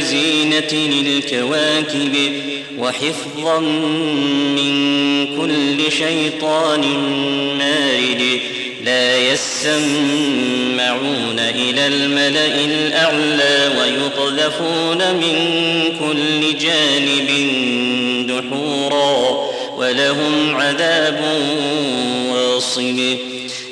بزينة للكواكب وحفظا من كل شيطان مارد لا يسمعون إلى الملأ الأعلى ويقذفون من كل جانب دحورا ولهم عذاب واصب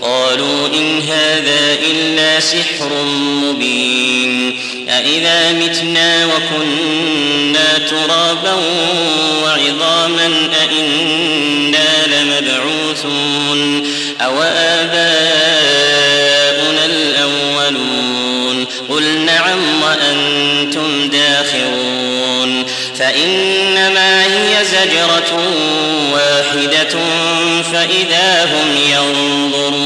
وقالوا إن هذا إلا سحر مبين أإذا متنا وكنا ترابا وعظاما أإنا لمبعوثون أو آباؤنا الأولون قل نعم وأنتم داخرون فإنما هي زجرة واحدة فإذا هم ينظرون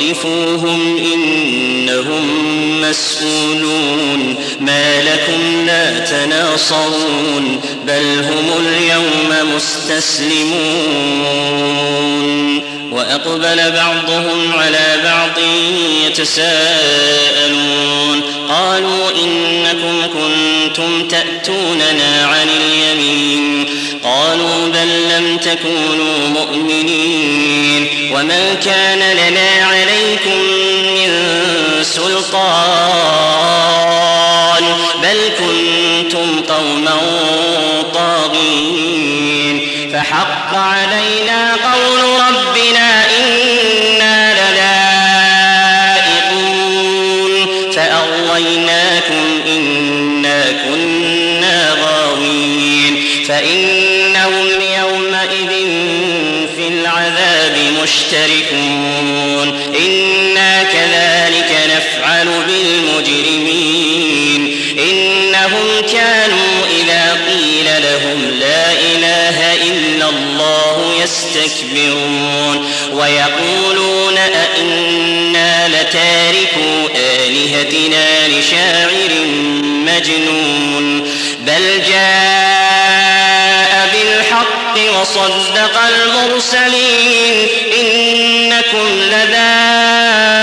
وقفوهم إنهم مسؤولون ما لكم لا تناصرون بل هم اليوم مستسلمون وأقبل بعضهم على بعض يتساءلون قالوا إنكم كنتم تأتوننا عن اليمين قالوا بل لم تكونوا مؤمنين وما كان لنا عليكم من سلطان بل كنتم قوما طاغين فحق علينا قول مشتركون إنا كذلك نفعل بالمجرمين. إنهم كانوا إذا قيل لهم لا إله إلا الله يستكبرون. ويقولون أئنا لتاركوا آلهتنا لشاعر مجنون. بل جاء وصدق المرسلين إنكم لذائق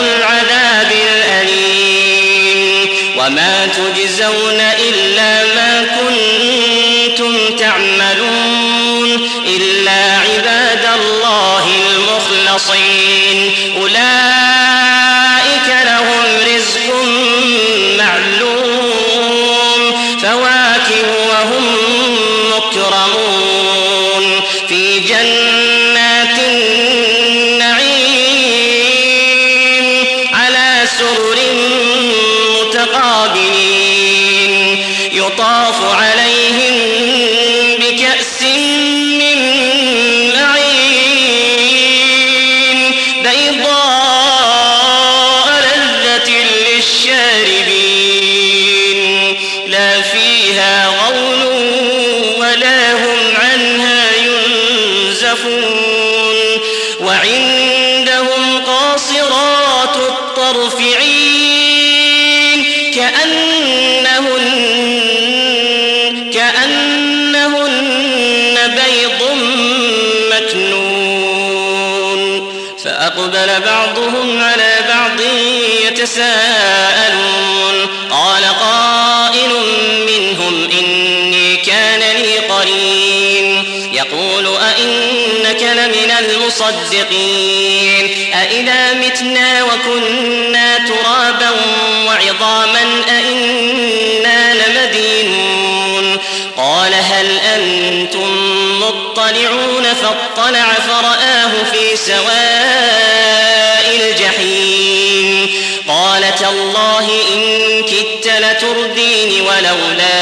العذاب الأليم وما تجزون إلا ما كنتم تعملون إلا عباد الله المخلصين أولئك سرر متقابلين. يطاف عليهم وعندهم قاصرات الطرف عين كأنهن كأنهن بيض مكنون. فأقبل بعضهم على بعض يتساءلون. لمن المصدقين. أئذا متنا وكنا ترابا وعظاما أئنا لمدينون. قال هل أنتم مطلعون؟ فاطلع فرآه في سواء الجحيم. قال تالله إن كدت لترديني ولولا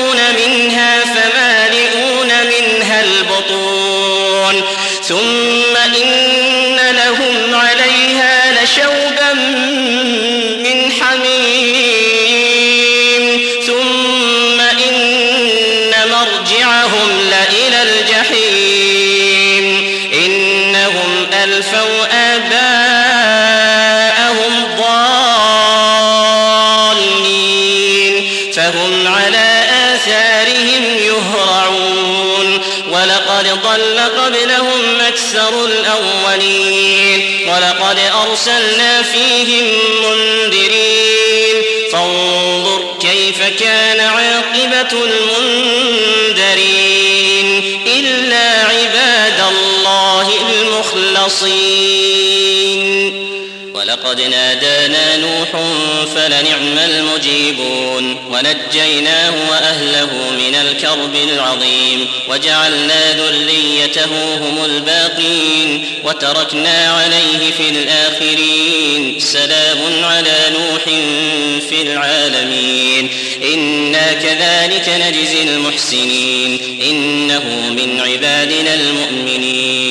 ثم إن لهم عليها لشوبا من حميم. ثم إن مرجعهم لإلى الجحيم. إنهم ألفوا آباءهم ولقد أرسلنا فيهم منذرين. فانظر كيف كان عاقبة المنذرين. إلا عباد الله المخلصين. ولقد نادانا نوح فلنعم المجيبون ونجيناه وأهله من الكرب العظيم وجعلنا ذريته هم الباقين وتركنا عليه في الآخرين سلام على نوح في العالمين إنا كذلك نجزي المحسنين إنه من عبادنا المؤمنين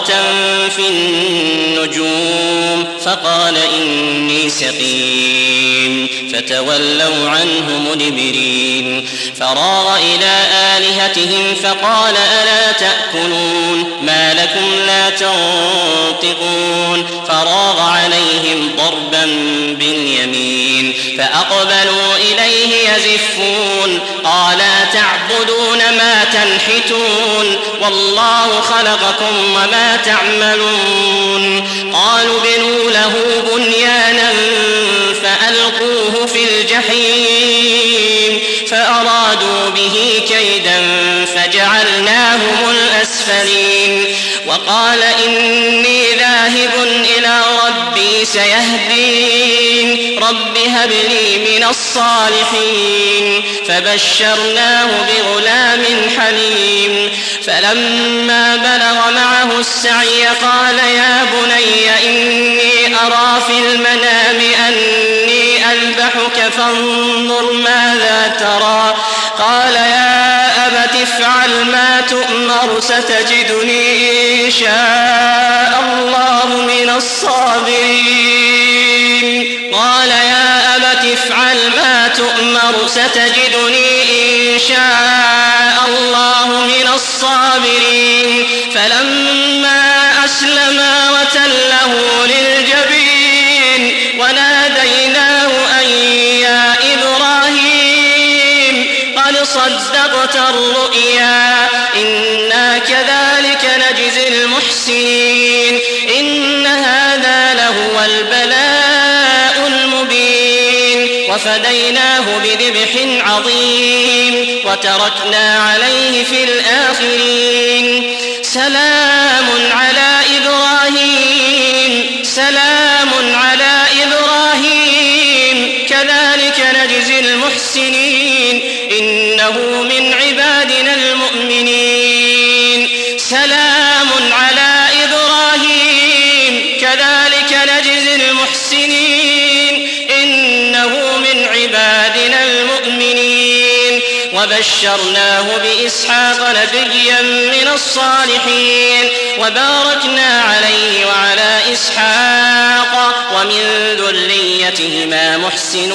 في النجوم فقال إني سقيم فتولوا عنه مدبرين فراغ إلى آلهتهم فقال ألا تأكلون ما لكم لا تنطقون فراغ عليهم ضربا باليمين فأقبلوا إليه يزفون. قالا تعبدون ما تنحتون؟ والله خلقكم وما تعملون. قالوا بنوا له بنيانا فألقوه في الجحيم. فأرادوا به كيدا فجعلناهم الأسفلين. وقال إني ذاهب إلى ربي سيهدين. رب هب لي من الصالحين فبشرناه بغلام حليم فلما بلغ معه السعي قال يا بني إني أرى في المنام أني أذبحك فانظر ماذا ترى قال يا أبت افعل ما تؤمر ستجدني إن شاء الله من الصابرين قال يا أبت افعل ما تؤمر ستجدني إن شاء الله من الصابرين. فلما وفديناه بذبح عظيم وتركنا عليه في الآخرين سلام على إبراهيم سلام على إبراهيم كذلك نجزي المحسنين إنه من وبشرناه بإسحاق نبيا من الصالحين وباركنا عليه وعلى إسحاق ومن ذريتهما محسن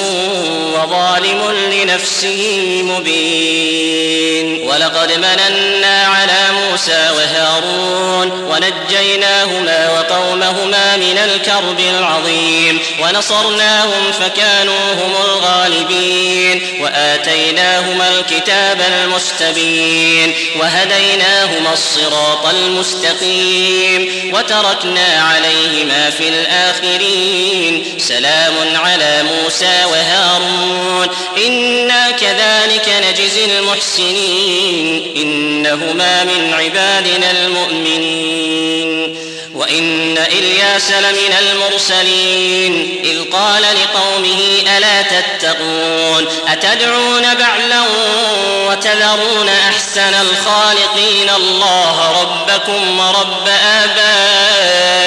وظالم لنفسه مبين. ولقد مننا على موسى وهارون ونجيناهما وقومهما من الكرب العظيم. ونصرناهم فكانوا هم الغالبين. وآتيناهما الكتاب المستبين. وهديناهما الصراط المستقيم. وتركنا عليهما في الآخرين. سلام على موسى وهارون. إنا كذلك نجزي المحسنين. إنهما من عبادنا المؤمنين. وإن إلياس لمن المرسلين. إذ قال لقومه ألا تتقون. أتدعون بعلا وتذرون أحسن الخالقين الله ربكم ورب آبائكم؟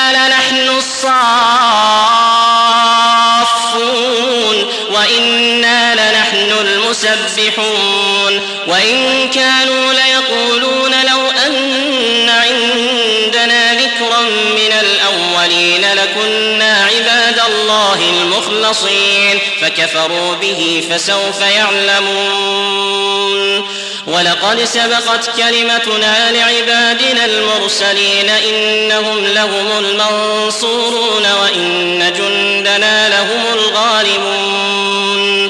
المسبحون. وإن كانوا ليقولون لو أن عندنا ذكرا من الأولين لكنا عباد الله المخلصين. فكفروا به فسوف يعلمون. ولقد سبقت كلمتنا لعبادنا المرسلين إنهم لهم المنصورون وإن جندنا لهم الغالبون.